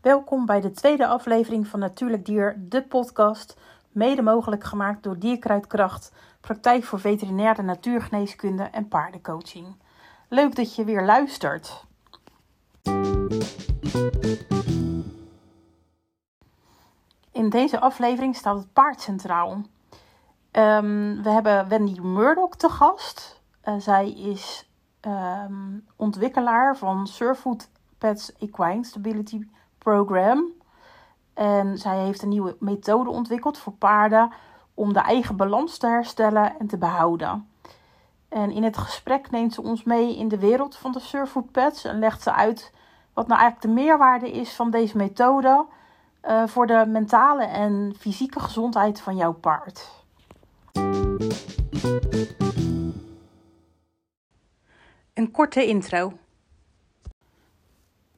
Welkom bij de tweede aflevering van Natuurlijk Dier, de podcast, mede mogelijk gemaakt door Dierkruidkracht, praktijk voor veterinaire natuurgeneeskunde en paardencoaching. Leuk dat je weer luistert. In deze aflevering staat het paard centraal. Um, we hebben Wendy Murdoch te gast. Uh, zij is um, ontwikkelaar van Surfood Pets Equine Stability Program. En zij heeft een nieuwe methode ontwikkeld voor paarden om de eigen balans te herstellen en te behouden. En in het gesprek neemt ze ons mee in de wereld van de Surfood Pets en legt ze uit wat nou eigenlijk de meerwaarde is van deze methode uh, voor de mentale en fysieke gezondheid van jouw paard. Een korte intro.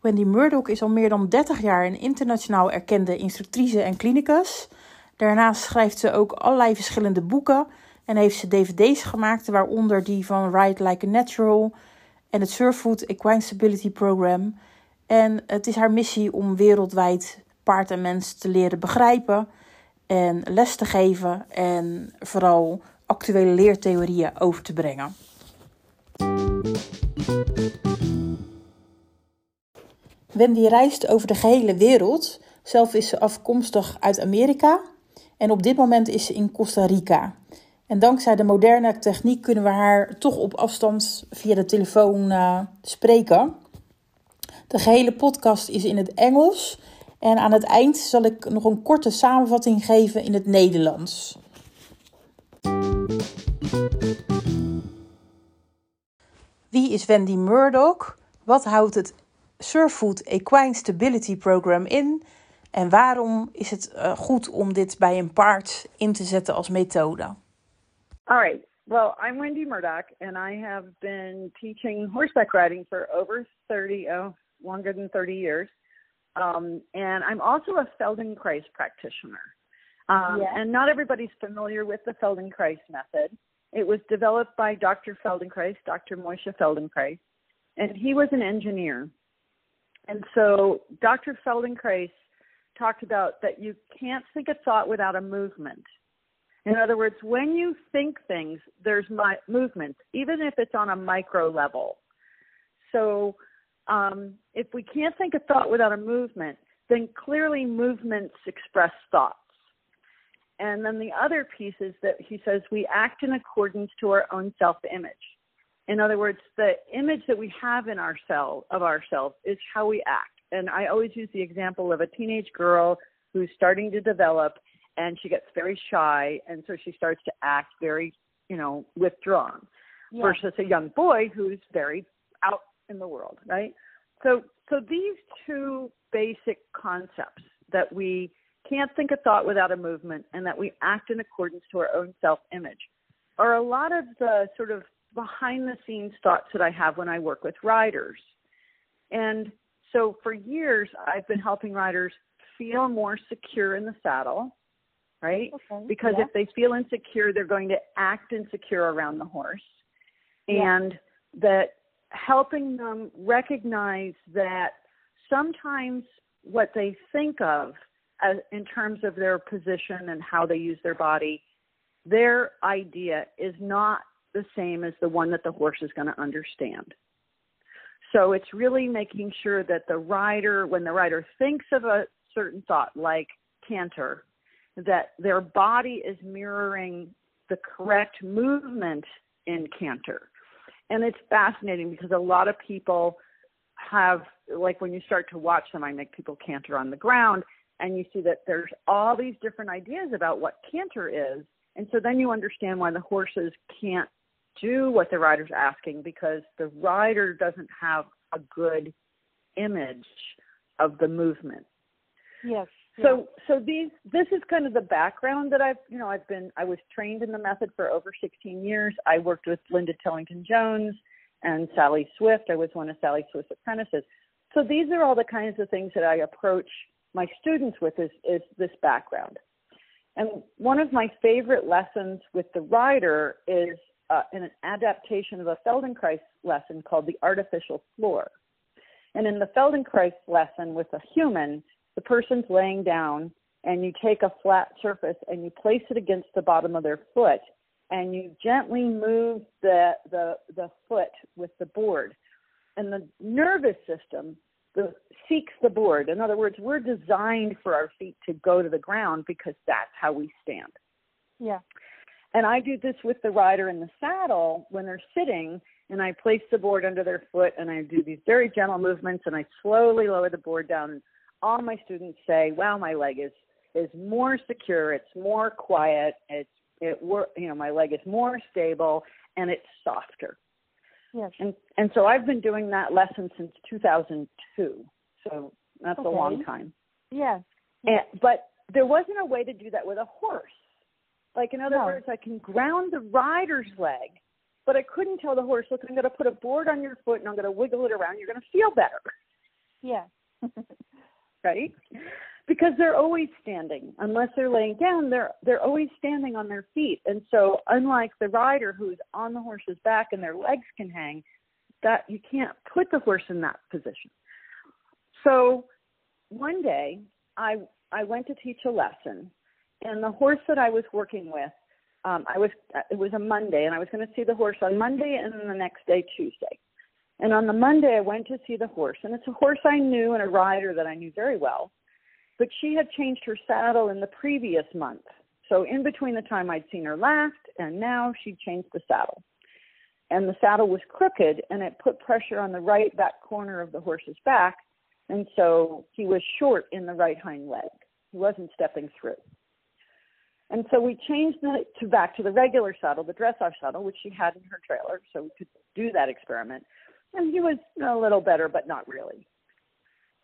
Wendy Murdoch is al meer dan 30 jaar een internationaal erkende instructrice en clinicus. Daarnaast schrijft ze ook allerlei verschillende boeken en heeft ze dvd's gemaakt, waaronder die van Ride Like a Natural en het Surfood Equine Stability Program. En het is haar missie om wereldwijd paard en mens te leren begrijpen en les te geven en vooral actuele leertheorieën over te brengen. Wendy reist over de gehele wereld. Zelf is ze afkomstig uit Amerika en op dit moment is ze in Costa Rica. En dankzij de moderne techniek kunnen we haar toch op afstand via de telefoon uh, spreken. De gehele podcast is in het Engels en aan het eind zal ik nog een korte samenvatting geven in het Nederlands. Wie is Wendy Murdoch? Wat houdt het Surefoot Equine Stability Program in? En waarom is het uh, goed om dit bij een paard in te zetten als methode? All right. Well, I'm Wendy Murdoch, and I have been teaching horseback riding for over 30, oh, longer than 30 years. Um, and I'm also a Feldenkrais practitioner. Um, yes. And not everybody's familiar with the Feldenkrais method. It was developed by Dr. Feldenkrais, Dr. Moshe Feldenkrais, and he was an engineer. And so Dr. Feldenkrais talked about that you can't think a thought without a movement. In other words, when you think things, there's my movement, even if it's on a micro level. So um, if we can't think a thought without a movement, then clearly movements express thoughts. And then the other piece is that he says we act in accordance to our own self image. In other words, the image that we have in ourselves of ourselves is how we act. And I always use the example of a teenage girl who's starting to develop and she gets very shy and so she starts to act very, you know, withdrawn. Yeah. Versus a young boy who's very out in the world, right? So so these two basic concepts that we can't think a thought without a movement and that we act in accordance to our own self image are a lot of the sort of behind the scenes thoughts that I have when I work with riders. And so for years I've been helping riders feel more secure in the saddle, right? Okay. Because yeah. if they feel insecure, they're going to act insecure around the horse. Yeah. And that helping them recognize that sometimes what they think of as, in terms of their position and how they use their body, their idea is not the same as the one that the horse is going to understand. So it's really making sure that the rider, when the rider thinks of a certain thought like canter, that their body is mirroring the correct movement in canter and it's fascinating because a lot of people have like when you start to watch them i make people canter on the ground and you see that there's all these different ideas about what canter is and so then you understand why the horses can't do what the rider's asking because the rider doesn't have a good image of the movement yes so so these this is kind of the background that I've you know I've been I was trained in the method for over 16 years. I worked with Linda Tellington-Jones and Sally Swift. I was one of Sally Swift's apprentices. So these are all the kinds of things that I approach my students with is is this background. And one of my favorite lessons with the rider is uh, an adaptation of a Feldenkrais lesson called the artificial floor. And in the Feldenkrais lesson with a human, the person's laying down and you take a flat surface and you place it against the bottom of their foot and you gently move the the the foot with the board. And the nervous system the, seeks the board. In other words we're designed for our feet to go to the ground because that's how we stand. Yeah and i do this with the rider in the saddle when they're sitting and i place the board under their foot and i do these very gentle movements and i slowly lower the board down and all my students say wow my leg is is more secure it's more quiet it's it work you know my leg is more stable and it's softer. Yes. And and so i've been doing that lesson since 2002 so that's okay. a long time. Yes. And, but there wasn't a way to do that with a horse like in other no. words i can ground the rider's leg but i couldn't tell the horse look i'm going to put a board on your foot and i'm going to wiggle it around. You're going to feel better. Yeah. Right? Because they're always standing. Unless they're laying down they're they're always standing on their feet. And so unlike the rider who's on the horse's back and their legs can hang that you can't put the horse in that position. So one day i i went to teach a lesson and the horse that i was working with um i was it was a monday and i was going to see the horse on monday and then the next day tuesday and on the monday i went to see the horse and it's a horse i knew and a rider that i knew very well but she had changed her saddle in the previous month. So in between the time I'd seen her last and now she'd changed the saddle. And the saddle was crooked and it put pressure on the right back corner of the horse's back. And so he was short in the right hind leg. He wasn't stepping through. And so we changed it to back to the regular saddle, the dressage saddle, which she had in her trailer, so we could do that experiment. And he was a little better, but not really.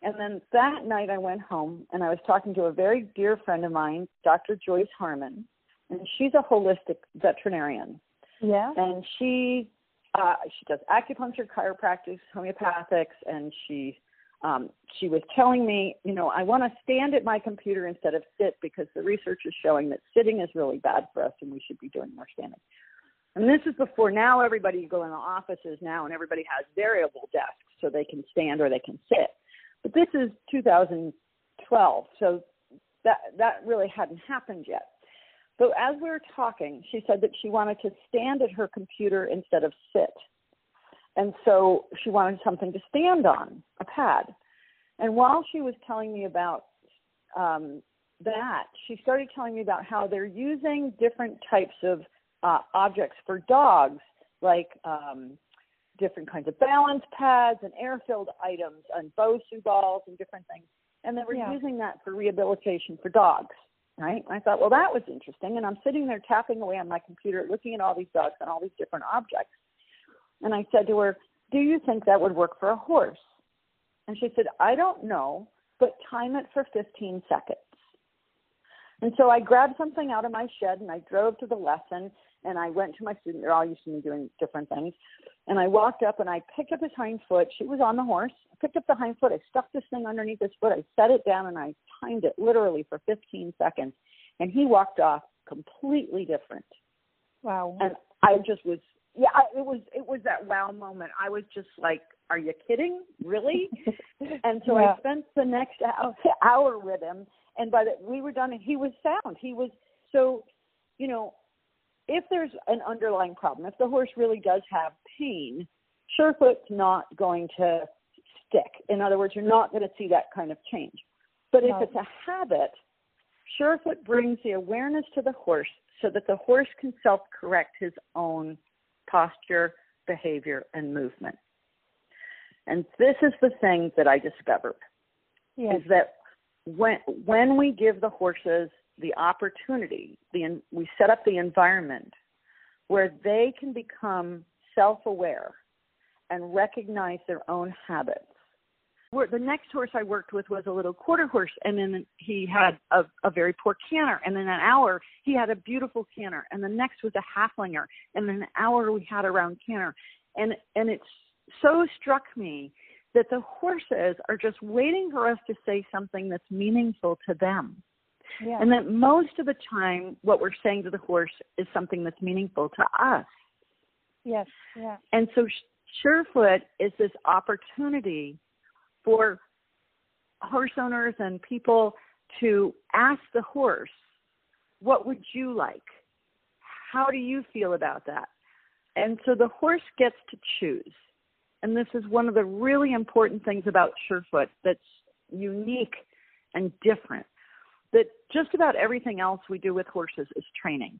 And then that night I went home and I was talking to a very dear friend of mine, Dr. Joyce Harman, and she's a holistic veterinarian. Yeah. And she uh she does acupuncture, chiropractic, homeopathics, and she um she was telling me, you know, I want to stand at my computer instead of sit because the research is showing that sitting is really bad for us and we should be doing more standing. And this is before now everybody go in the offices now and everybody has variable desks so they can stand or they can sit. But this is 2012, so that that really hadn't happened yet. So as we were talking, she said that she wanted to stand at her computer instead of sit. And so she wanted something to stand on, a pad. And while she was telling me about um, that, she started telling me about how they're using different types of uh, objects for dogs, like um, different kinds of balance pads and air filled items and Bosu balls and different things. And they were yeah. using that for rehabilitation for dogs. Right? I thought, well, that was interesting. And I'm sitting there tapping away on my computer, looking at all these dogs and all these different objects. And I said to her, Do you think that would work for a horse? And she said, I don't know, but time it for 15 seconds. And so I grabbed something out of my shed and I drove to the lesson and I went to my student. They're all used to me doing different things. And I walked up and I picked up his hind foot. She was on the horse. I picked up the hind foot. I stuck this thing underneath his foot. I set it down and I timed it literally for 15 seconds. And he walked off completely different. Wow. And I just was, yeah, it was, it was that wow moment. I was just like, are you kidding? Really? and so yeah. I spent the next hour, hour with him. And by the we were done, and he was sound. He was so, you know, if there's an underlying problem, if the horse really does have pain, Surefoot's not going to stick. In other words, you're not going to see that kind of change. But no. if it's a habit, Surefoot brings the awareness to the horse so that the horse can self correct his own posture, behavior, and movement. And this is the thing that I discovered yes. is that when when we give the horses the opportunity, the we set up the environment where they can become self-aware and recognize their own habits. The next horse I worked with was a little quarter horse, and then he had a, a very poor canter. And in an hour, he had a beautiful canter. And the next was a Haflinger. And in an hour, we had a round canter. And and it so struck me that the horses are just waiting for us to say something that's meaningful to them. Yeah. And that most of the time, what we're saying to the horse is something that's meaningful to us. Yes, yeah. And so, Surefoot is this opportunity for horse owners and people to ask the horse, what would you like? How do you feel about that? And so the horse gets to choose. And this is one of the really important things about Surefoot that's unique and different. That just about everything else we do with horses is training.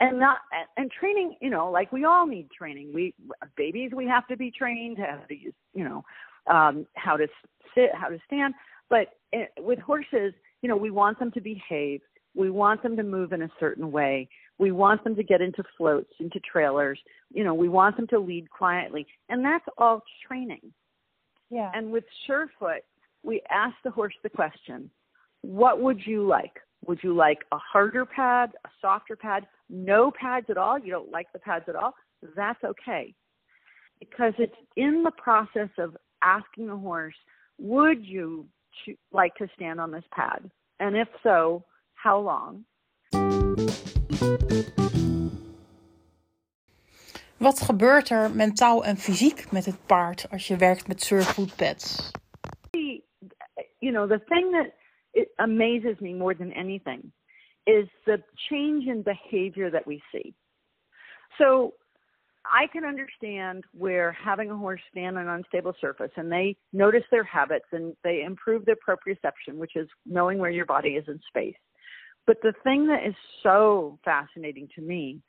And not and training, you know, like we all need training. We babies we have to be trained have to use, you know, um, how to sit, how to stand. But eh, with horses, you know, we want them to behave. We want them to move in a certain way. We want them to get into floats, into trailers. You know, we want them to lead quietly. And that's all training. Yeah. And with Surefoot, we ask the horse the question, what would you like? Would you like a harder pad, a softer pad, no pads at all? You don't like the pads at all? That's okay. Because it's in the process of asking the horse, would you like to stand on this pad? And if so, how long? Wat gebeurt er mentaal en fysiek met het paard als je werkt met surefoot pads? You know, the thing that amazes me more than anything is the change in behavior that we see. So I can understand where having a horse stand on an unstable surface and they notice their habits and they improve their proprioception, which is knowing where your body is in space. But the thing that is so fascinating to me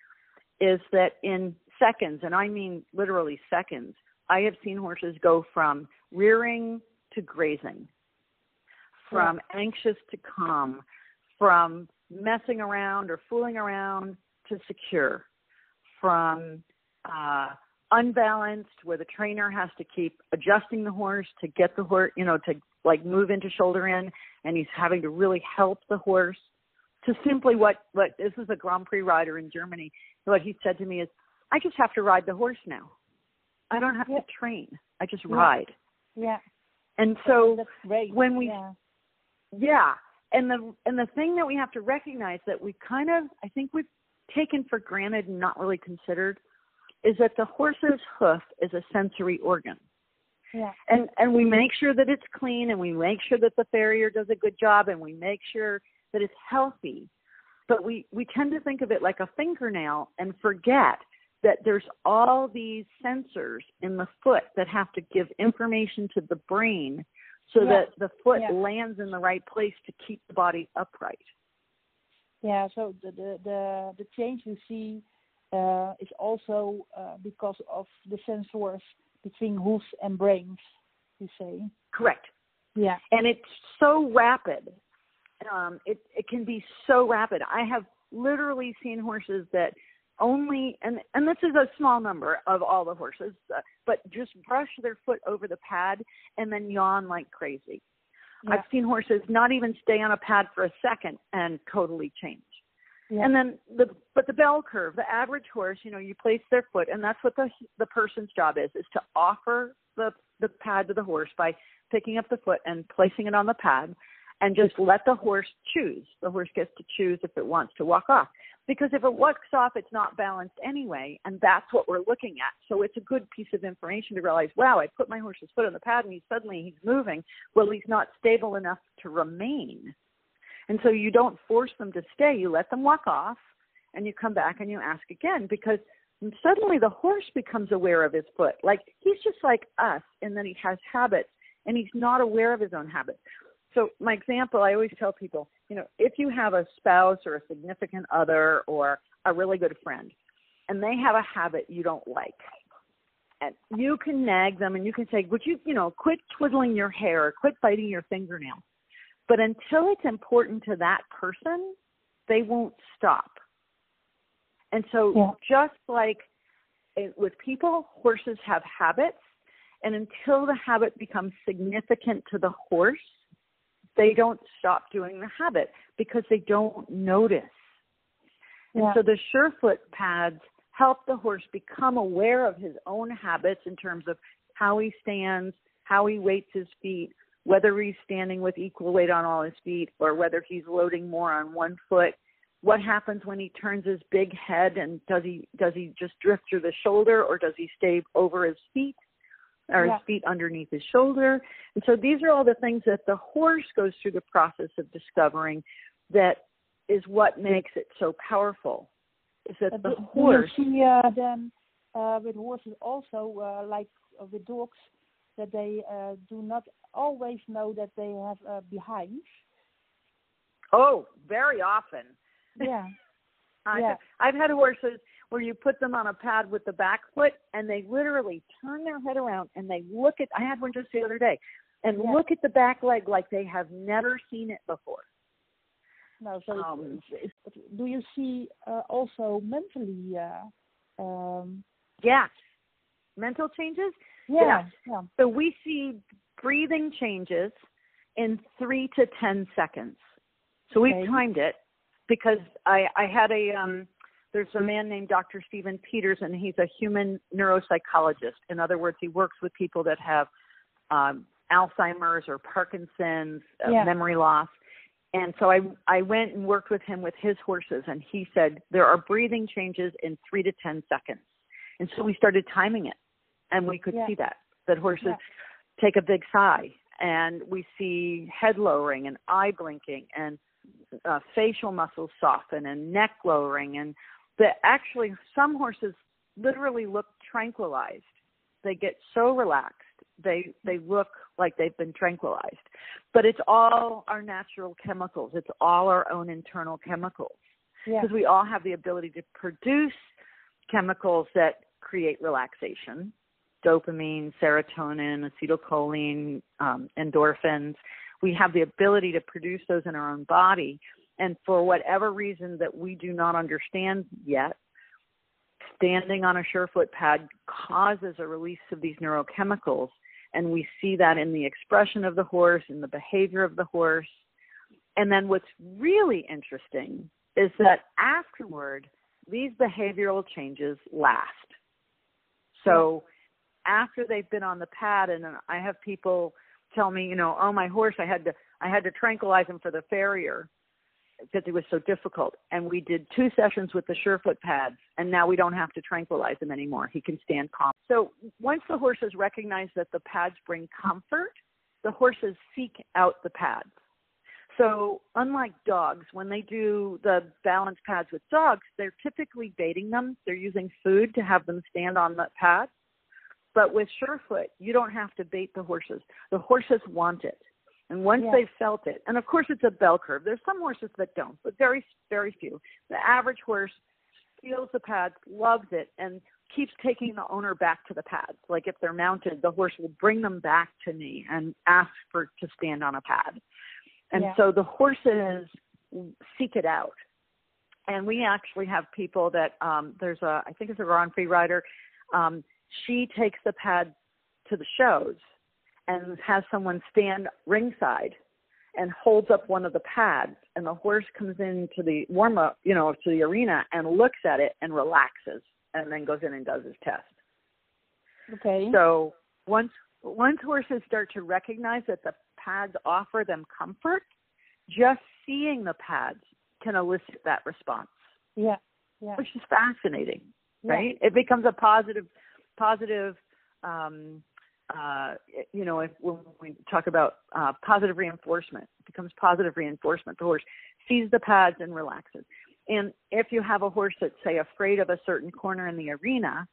is that in seconds, and I mean literally seconds, I have seen horses go from rearing to grazing, from anxious to calm, from messing around or fooling around to secure, from uh, unbalanced where the trainer has to keep adjusting the horse to get the horse, you know, to like move into shoulder in, and he's having to really help the horse to simply what what this is a Grand Prix rider in Germany. What he said to me is, "I just have to ride the horse now. I don't have yeah. to train. I just yeah. ride." Yeah. And so when we, yeah. yeah, and the and the thing that we have to recognize that we kind of I think we've taken for granted and not really considered is that the horse's hoof is a sensory organ. Yeah. And and we make sure that it's clean and we make sure that the farrier does a good job and we make sure that it's healthy. But we, we tend to think of it like a fingernail and forget that there's all these sensors in the foot that have to give information to the brain so yeah. that the foot yeah. lands in the right place to keep the body upright. Yeah, so the the the, the change you see is also uh, because of the sensors between hoofs and brains. You say correct. Yeah, and it's so rapid um, it it can be so rapid. I have literally seen horses that only and and this is a small number of all the horses, uh, but just brush their foot over the pad and then yawn like crazy. Yeah. I've seen horses not even stay on a pad for a second and totally change. Yeah. And then the but the bell curve, the average horse, you know, you place their foot, and that's what the the person's job is, is to offer the the pad to the horse by picking up the foot and placing it on the pad and just mm-hmm. let the horse choose. The horse gets to choose if it wants to walk off. Because if it walks off, it's not balanced anyway, and that's what we're looking at. So it's a good piece of information to realize, wow, I put my horse's foot on the pad and he suddenly he's moving. Well, he's not stable enough to remain. And so you don't force them to stay. You let them walk off and you come back and you ask again because suddenly the horse becomes aware of his foot. Like he's just like us and then he has habits and he's not aware of his own habits. So my example, I always tell people, you know, if you have a spouse or a significant other or a really good friend, and they have a habit you don't like, and you can nag them and you can say, would you, you know, quit twiddling your hair quit biting your fingernail. But until it's important to that person, they won't stop. And so yeah. just like with people, horses have habits. And until the habit becomes significant to the horse, they don't stop doing the habit because they don't notice. Yeah. And so the Surefoot pads help the horse become aware of his own habits in terms of how he stands, how he weights his feet, whether he's standing with equal weight on all his feet or whether he's loading more on one foot. What happens when he turns his big head and does he does he just drift through the shoulder or does he stay over his feet? or Yeah. his feet underneath his shoulder. And so these are all the things that the horse goes through the process of discovering that is what makes it so powerful. Is that Uh, the horse see uh, then uh, with horses also uh, like with dogs that they uh, do not always know that they have uh, behind? Oh, very often. Yeah. I've, Yeah. I've had horses where you put them on a pad with the back foot and they literally turn their head around and they look at I had one just the other day and Yeah. look at the back leg like they have never seen it before. No, so Um, it's, it's, do you see uh, also mentally? Uh, um, Yes. Mental changes? Yeah, yeah, So we see breathing changes in three to ten seconds. So we've timed it because I, I had a um there's a man named Dr. Stephen Peters and he's a human neuropsychologist. In other words, he works with people that have um Alzheimer's or Parkinson's, uh, Yeah. memory loss. And so I I went and worked with him with his horses and he said there are breathing changes in 3 to 10 seconds. And so we started timing it and we could Yeah. see that that horses Yeah. take a big sigh and we see head lowering and eye blinking and uh, facial muscles soften and neck lowering and that actually some horses literally look tranquilized. They get so relaxed. They they look like they've been tranquilized. But it's all our natural chemicals. It's all our own internal chemicals. Yeah, because we all have the ability to produce chemicals that create relaxation dopamine, serotonin, acetylcholine, um, endorphins. We have the ability to produce those in our own body. And for whatever reason that we do not understand yet, standing on a surefoot pad causes a release of these neurochemicals. And we see that in the expression of the horse, in the behavior of the horse. And then what's really interesting is that afterward, these behavioral changes last. So after they've been on the pad, and I have people tell me, you know, oh my horse, I had to I had to tranquilize him for the farrier because it was so difficult. And we did two sessions with the Surefoot pads, and now we don't have to tranquilize him anymore. He can stand calm. So once the horses recognize that the pads bring comfort, the horses seek out the pads. So unlike dogs, when they do the balance pads with dogs, they're typically baiting them. They're using food to have them stand on the pad. But with Surefoot, you don't have to bait the horses. The horses want it. And once Yeah. they've felt it, and of course it's a bell curve. There's some horses that don't, but very, very few. The average horse feels the pads, loves it, and keeps taking the owner back to the pads. Like if they're mounted, the horse will bring them back to me and ask for to stand on a pad. And Yeah. so the horses seek it out. And we actually have people that um there's a I think it's a Grand Prix Rider. Um, she takes the pad to the shows and has someone stand ringside and holds up one of the pads and the horse comes into the warm up, you know, to the arena and looks at it and relaxes and then goes in and does his test. okay, So once once horses start to recognize that the pads offer them comfort, just seeing the pads can elicit that response, yeah, yeah, which is fascinating, yeah. right? It becomes a positive positive um uh you know if when we talk about uh positive reinforcement it becomes positive reinforcement. The horse sees the pads and relaxes. And if you have a horse that's say afraid of a certain corner in the arena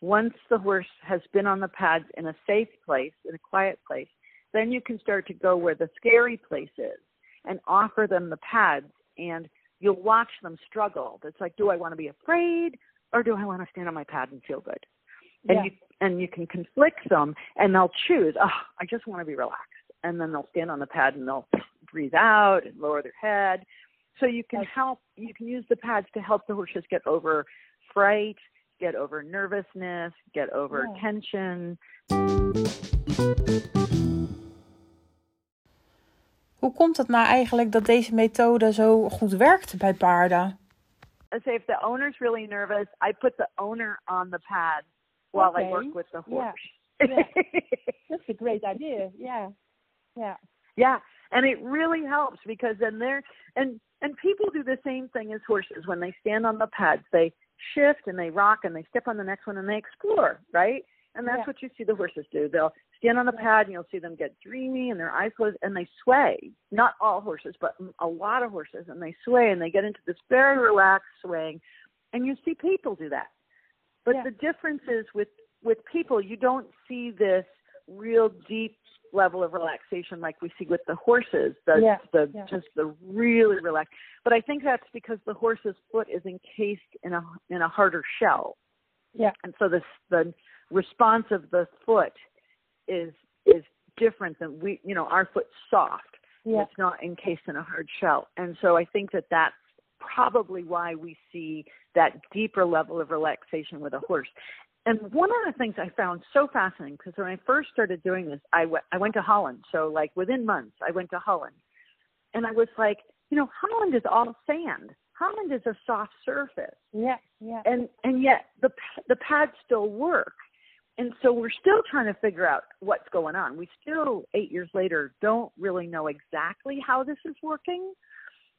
once the horse has been on the pads in a safe place in a quiet place then you can start to go where the scary place is and offer them the pads and you'll watch them struggle. It's like do i want to be afraid or do i want to stand on my pad and feel good and Yeah. you and you can conflict them and they'll choose oh i just want to be relaxed and then they'll stand on the pad and they'll breathe out and lower their head so you can Okay. help you can use the pads to help the horses get over fright get over nervousness get over Yeah. tension Hoe komt het nou eigenlijk dat deze methode zo goed werkt bij paarden? I say if the owner's really nervous i put the owner on the pad while i work with the Yeah. horse Yeah. That's a great idea. Yeah, yeah, Yeah, and it really helps because then they're and and people do the same thing as horses when they stand on the pads. They shift and they rock and they step on the next one and they explore, right? And that's Yeah. what you see the horses do. They'll stand on the pad and you'll see them get dreamy and their eyes close and they sway. Not all horses, but a lot of horses. And they sway and they get into this very relaxed swaying. And you see people do that. But Yeah. the difference is with, with people, you don't see this real deep level of relaxation like we see with the horses. The, Yeah, the yeah. just the really relaxed. But I think that's because the horse's foot is encased in a in a harder shell Yeah. and so the the response of the foot is is different than we you know our foot's soft Yeah. it's not encased in a hard shell and so i think that that's probably why we see that deeper level of relaxation with a horse. And one of the things i found so fascinating because when i first started doing this i went i went to holland. So like within months i went to holland. And i was like you know holland is all sand. Holland is a soft surface. Yeah. Yeah. and and yet the the pads still work. And so we're still trying to figure out what's going on. We still eight years later don't really know exactly how this is working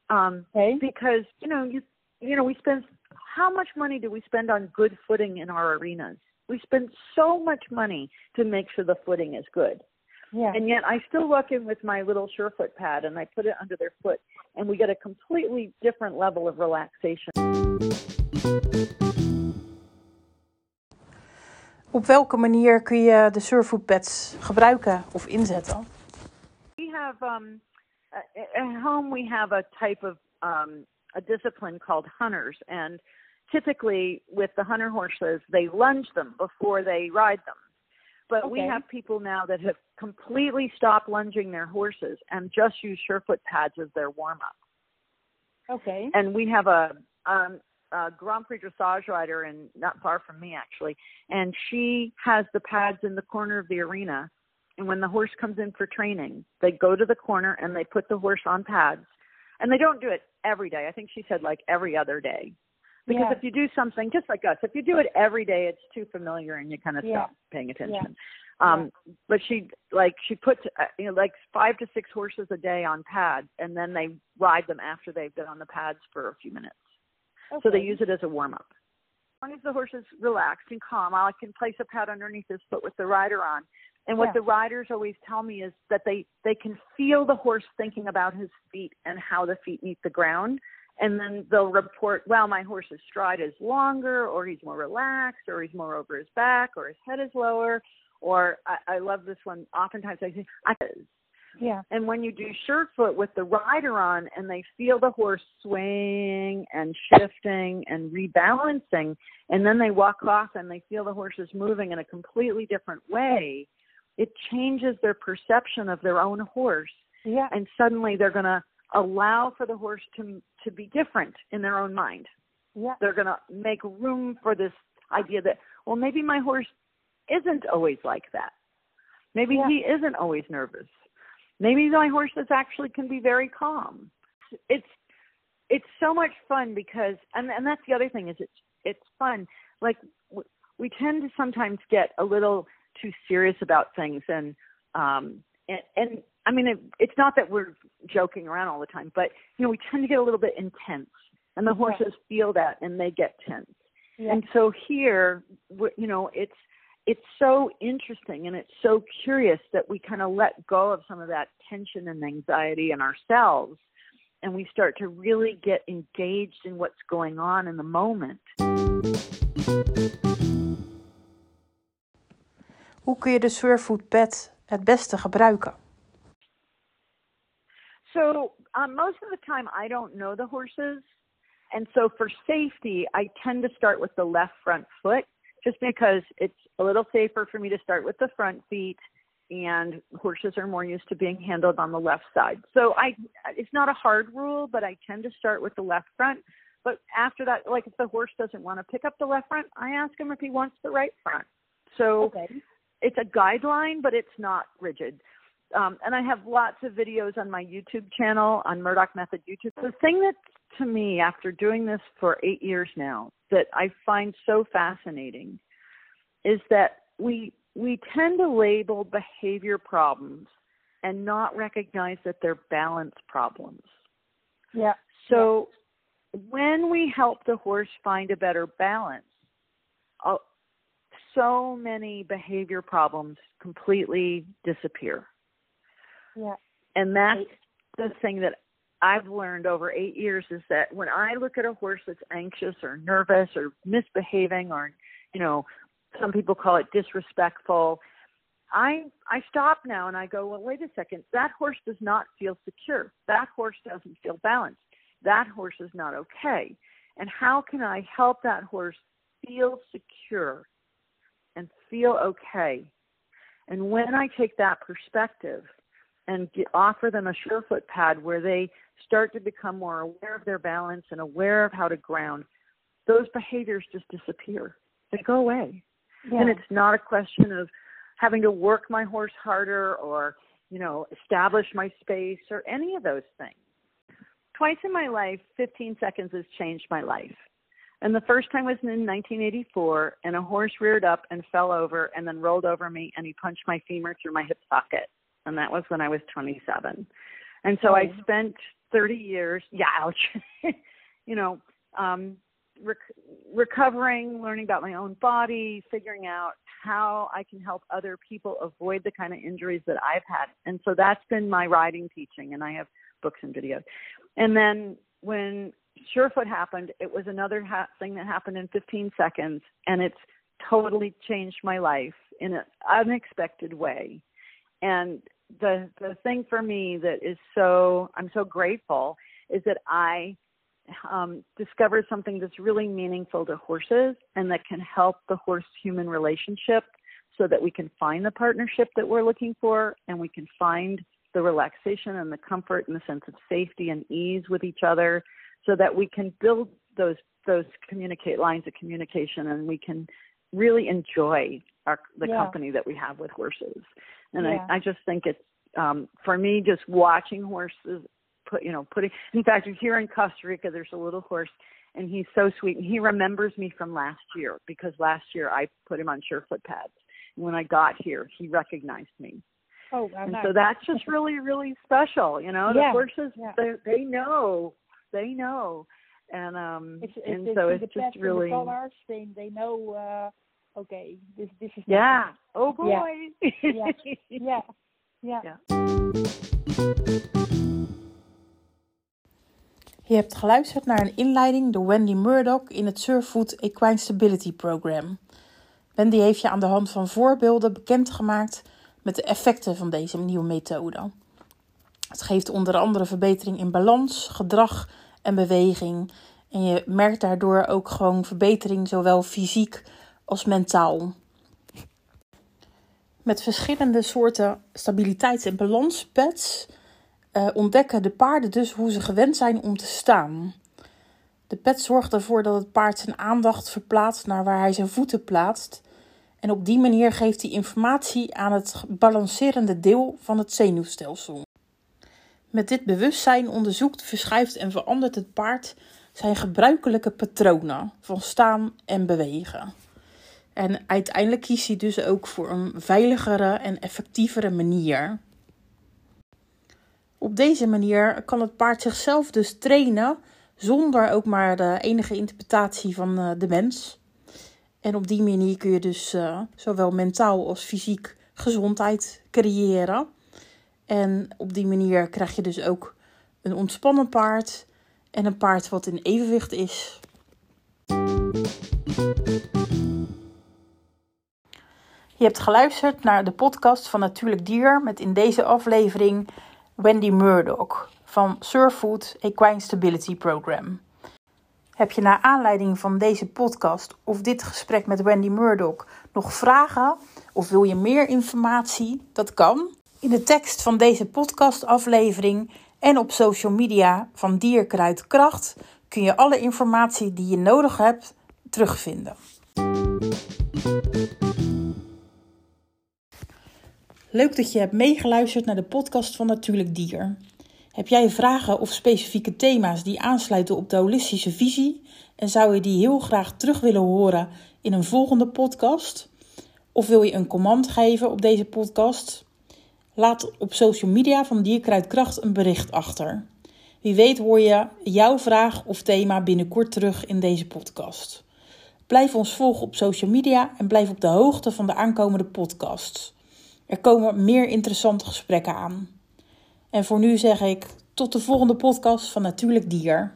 um Okay. because you know you you know we spend how much money do we spend on good footing in our arenas we spend so much money to make sure the footing is good Yeah. and yet I still walk in with my little surefoot pad and I put it under their foot and we get a completely different level of relaxation Op welke manier kun je de surefoot pads gebruiken of inzetten? we have um at home we have a type of um a discipline called hunters and typically with the hunter horses they lunge them before they ride them. But we have people now that have completely stopped lunging their horses and just use surefoot pads as their warm up Okay. and we have a um a Grand Prix dressage rider and not far from me actually and she has the pads in the corner of the arena and when the horse comes in for training they go to the corner and they put the horse on pads and they don't do it every day i think she said like every other day because Yeah. if you do something just like us if you do it every day it's too familiar and you kind of Yeah. stop paying attention um but she like she puts uh, you know like five to six horses a day on pads and then they ride them after they've been on the pads for a few minutes so they use it as a warm up. As long as the horse is relaxed and calm, I can place a pad underneath his foot with the rider on. And what Yeah. the riders always tell me is that they they can feel the horse thinking about his feet and how the feet meet the ground. And then they'll report, well, my horse's stride is longer, or he's more relaxed, or he's more over his back, or his head is lower. Or I, I love this one. Oftentimes I say, I, Yeah. and when you do surefoot with the rider on and they feel the horse swaying and shifting and rebalancing, and then they walk off and they feel the horse is moving in a completely different way, it changes their perception of their own horse. Yeah. And suddenly they're going to allow for the horse to, to be different in their own mind. Yeah. They're going to make room for this idea that, well, maybe my horse isn't always like that. Maybe Yeah. he isn't always nervous. Maybe my horse is actually can be very calm. It's it's so much fun because and and that's the other thing is it's it's fun. Like we tend to sometimes get a little too serious about things and um and, and I mean it, it's not that we're joking around all the time, but you know we tend to get a little bit intense, and the Yeah. horses feel that and they get tense. Yeah. And so here, you know, it's it's so interesting and it's so curious that we kind of let go of some of that tension and anxiety in ourselves, and we start to really get engaged in what's going on in the moment. Hoe kun je de surefoot pad het beste gebruiken? So um, most of the time, I don't know the horses, and so for safety, I tend to start with the left front foot, just because it's a little safer for me to start with the front feet, and horses are more used to being handled on the left side. So I, it's not a hard rule, but I tend to start with the left front. But after that, like if the horse doesn't want to pick up the left front, I ask him if he wants the right front. So Okay. It's a guideline, but it's not rigid. Um, and I have lots of videos on my YouTube channel, on Murdoch Method YouTube. The thing that, to me, after doing this for eight years now, that I find so fascinating is that we we tend to label behavior problems and not recognize that they're balance problems. Yeah. So when we help the horse find a better balance, uh, so many behavior problems completely disappear. Yeah. And that's the thing that I've learned over eight years is that when I look at a horse that's anxious or nervous or misbehaving or, you know, some people call it disrespectful, I I stop now and I go, well, wait a second. That horse does not feel secure. That horse doesn't feel balanced. That horse is not okay. And how can I help that horse feel secure and feel okay? And when I take that perspective and get, offer them a surefoot pad where they start to become more aware of their balance and aware of how to ground, those behaviors just disappear. They go away. Yeah. And it's not a question of having to work my horse harder or, you know, establish my space or any of those things. Twice in my life, 15 seconds has changed my life. And the first time was in 1984, and a horse reared up and fell over and then rolled over me, and he punched my femur through my hip socket. And that was when I was 27. And so I Oh. spent 30 years, yeah, ouch, you know, um, rec- recovering, learning about my own body, figuring out how I can help other people avoid the kind of injuries that I've had. And so that's been my riding teaching, and I have books and videos. And then when Surefoot happened, it was another ha- thing that happened in 15 seconds, and it's totally changed my life in an unexpected way. And the the thing for me that is so I'm so grateful is that I um, discovered something that's really meaningful to horses and that can help the horse human relationship so that we can find the partnership that we're looking for and we can find the relaxation and the comfort and the sense of safety and ease with each other so that we can build those those communicate lines of communication and we can really enjoy our the Yeah. company that we have with horses and Yeah. I, I just think it's um for me just watching horses put you know putting in fact here in costa rica there's a little horse and he's so sweet and he remembers me from last year because last year i put him on surefoot pads and when i got here he recognized me Oh, uh, and nice. so that's just really really special you know the Yeah, horses yeah. they they know they know and um It's, it's, and it's so it's just really the colors. They they know. Uh, okay, this this is. yeah oh boy Yeah. Yeah. Yeah. Yeah. Yeah. Je hebt geluisterd naar een inleiding door Wendy Murdoch in het Surfood Equine Stability Program. Wendy heeft je aan de hand van voorbeelden bekendgemaakt met de effecten van deze nieuwe methode. Het geeft onder andere verbetering in balans, gedrag en beweging. En je merkt daardoor ook gewoon verbetering, zowel fysiek als mentaal. Met verschillende soorten stabiliteits- en balanspads eh, ontdekken de paarden dus hoe ze gewend zijn om te staan. De pet zorgt ervoor dat het paard zijn aandacht verplaatst naar waar hij zijn voeten plaatst. En op die manier geeft hij informatie aan het balancerende deel van het zenuwstelsel. Met dit bewustzijn onderzoekt, verschuift en verandert het paard zijn gebruikelijke patronen van staan en bewegen. En uiteindelijk kiest hij dus ook voor een veiligere en effectievere manier. Op deze manier kan het paard zichzelf dus trainen zonder ook maar de enige interpretatie van eh, de mens. En op die manier kun je dus eh, zowel mentaal als fysiek gezondheid creëren. En op die manier krijg je dus ook een ontspannen paard en een paard wat in evenwicht is. Je hebt geluisterd naar de podcast van Natuurlijk Dier met in deze aflevering Wendy Murdoch van Surfood Equine Stability Program. Heb je naar aanleiding van deze podcast of dit gesprek met Wendy Murdoch nog vragen of wil je meer informatie? Dat kan. In de tekst van deze podcastaflevering en op social media van Dierkruidkracht kun je alle informatie die je nodig hebt terugvinden. Leuk dat je hebt meegeluisterd naar de podcast van Natuurlijk Dier. Heb jij vragen of specifieke thema's die aansluiten op de holistische visie en zou je die heel graag terug willen horen in een volgende podcast? Of wil je een command geven op deze podcast? Laat op social media van Dierkruidkracht een bericht achter. Wie weet hoor je jouw vraag of thema binnenkort terug in deze podcast. Blijf ons volgen op social media en blijf op de hoogte van de aankomende podcasts. Er komen meer interessante gesprekken aan. En voor nu zeg ik tot de volgende podcast van Natuurlijk Dier.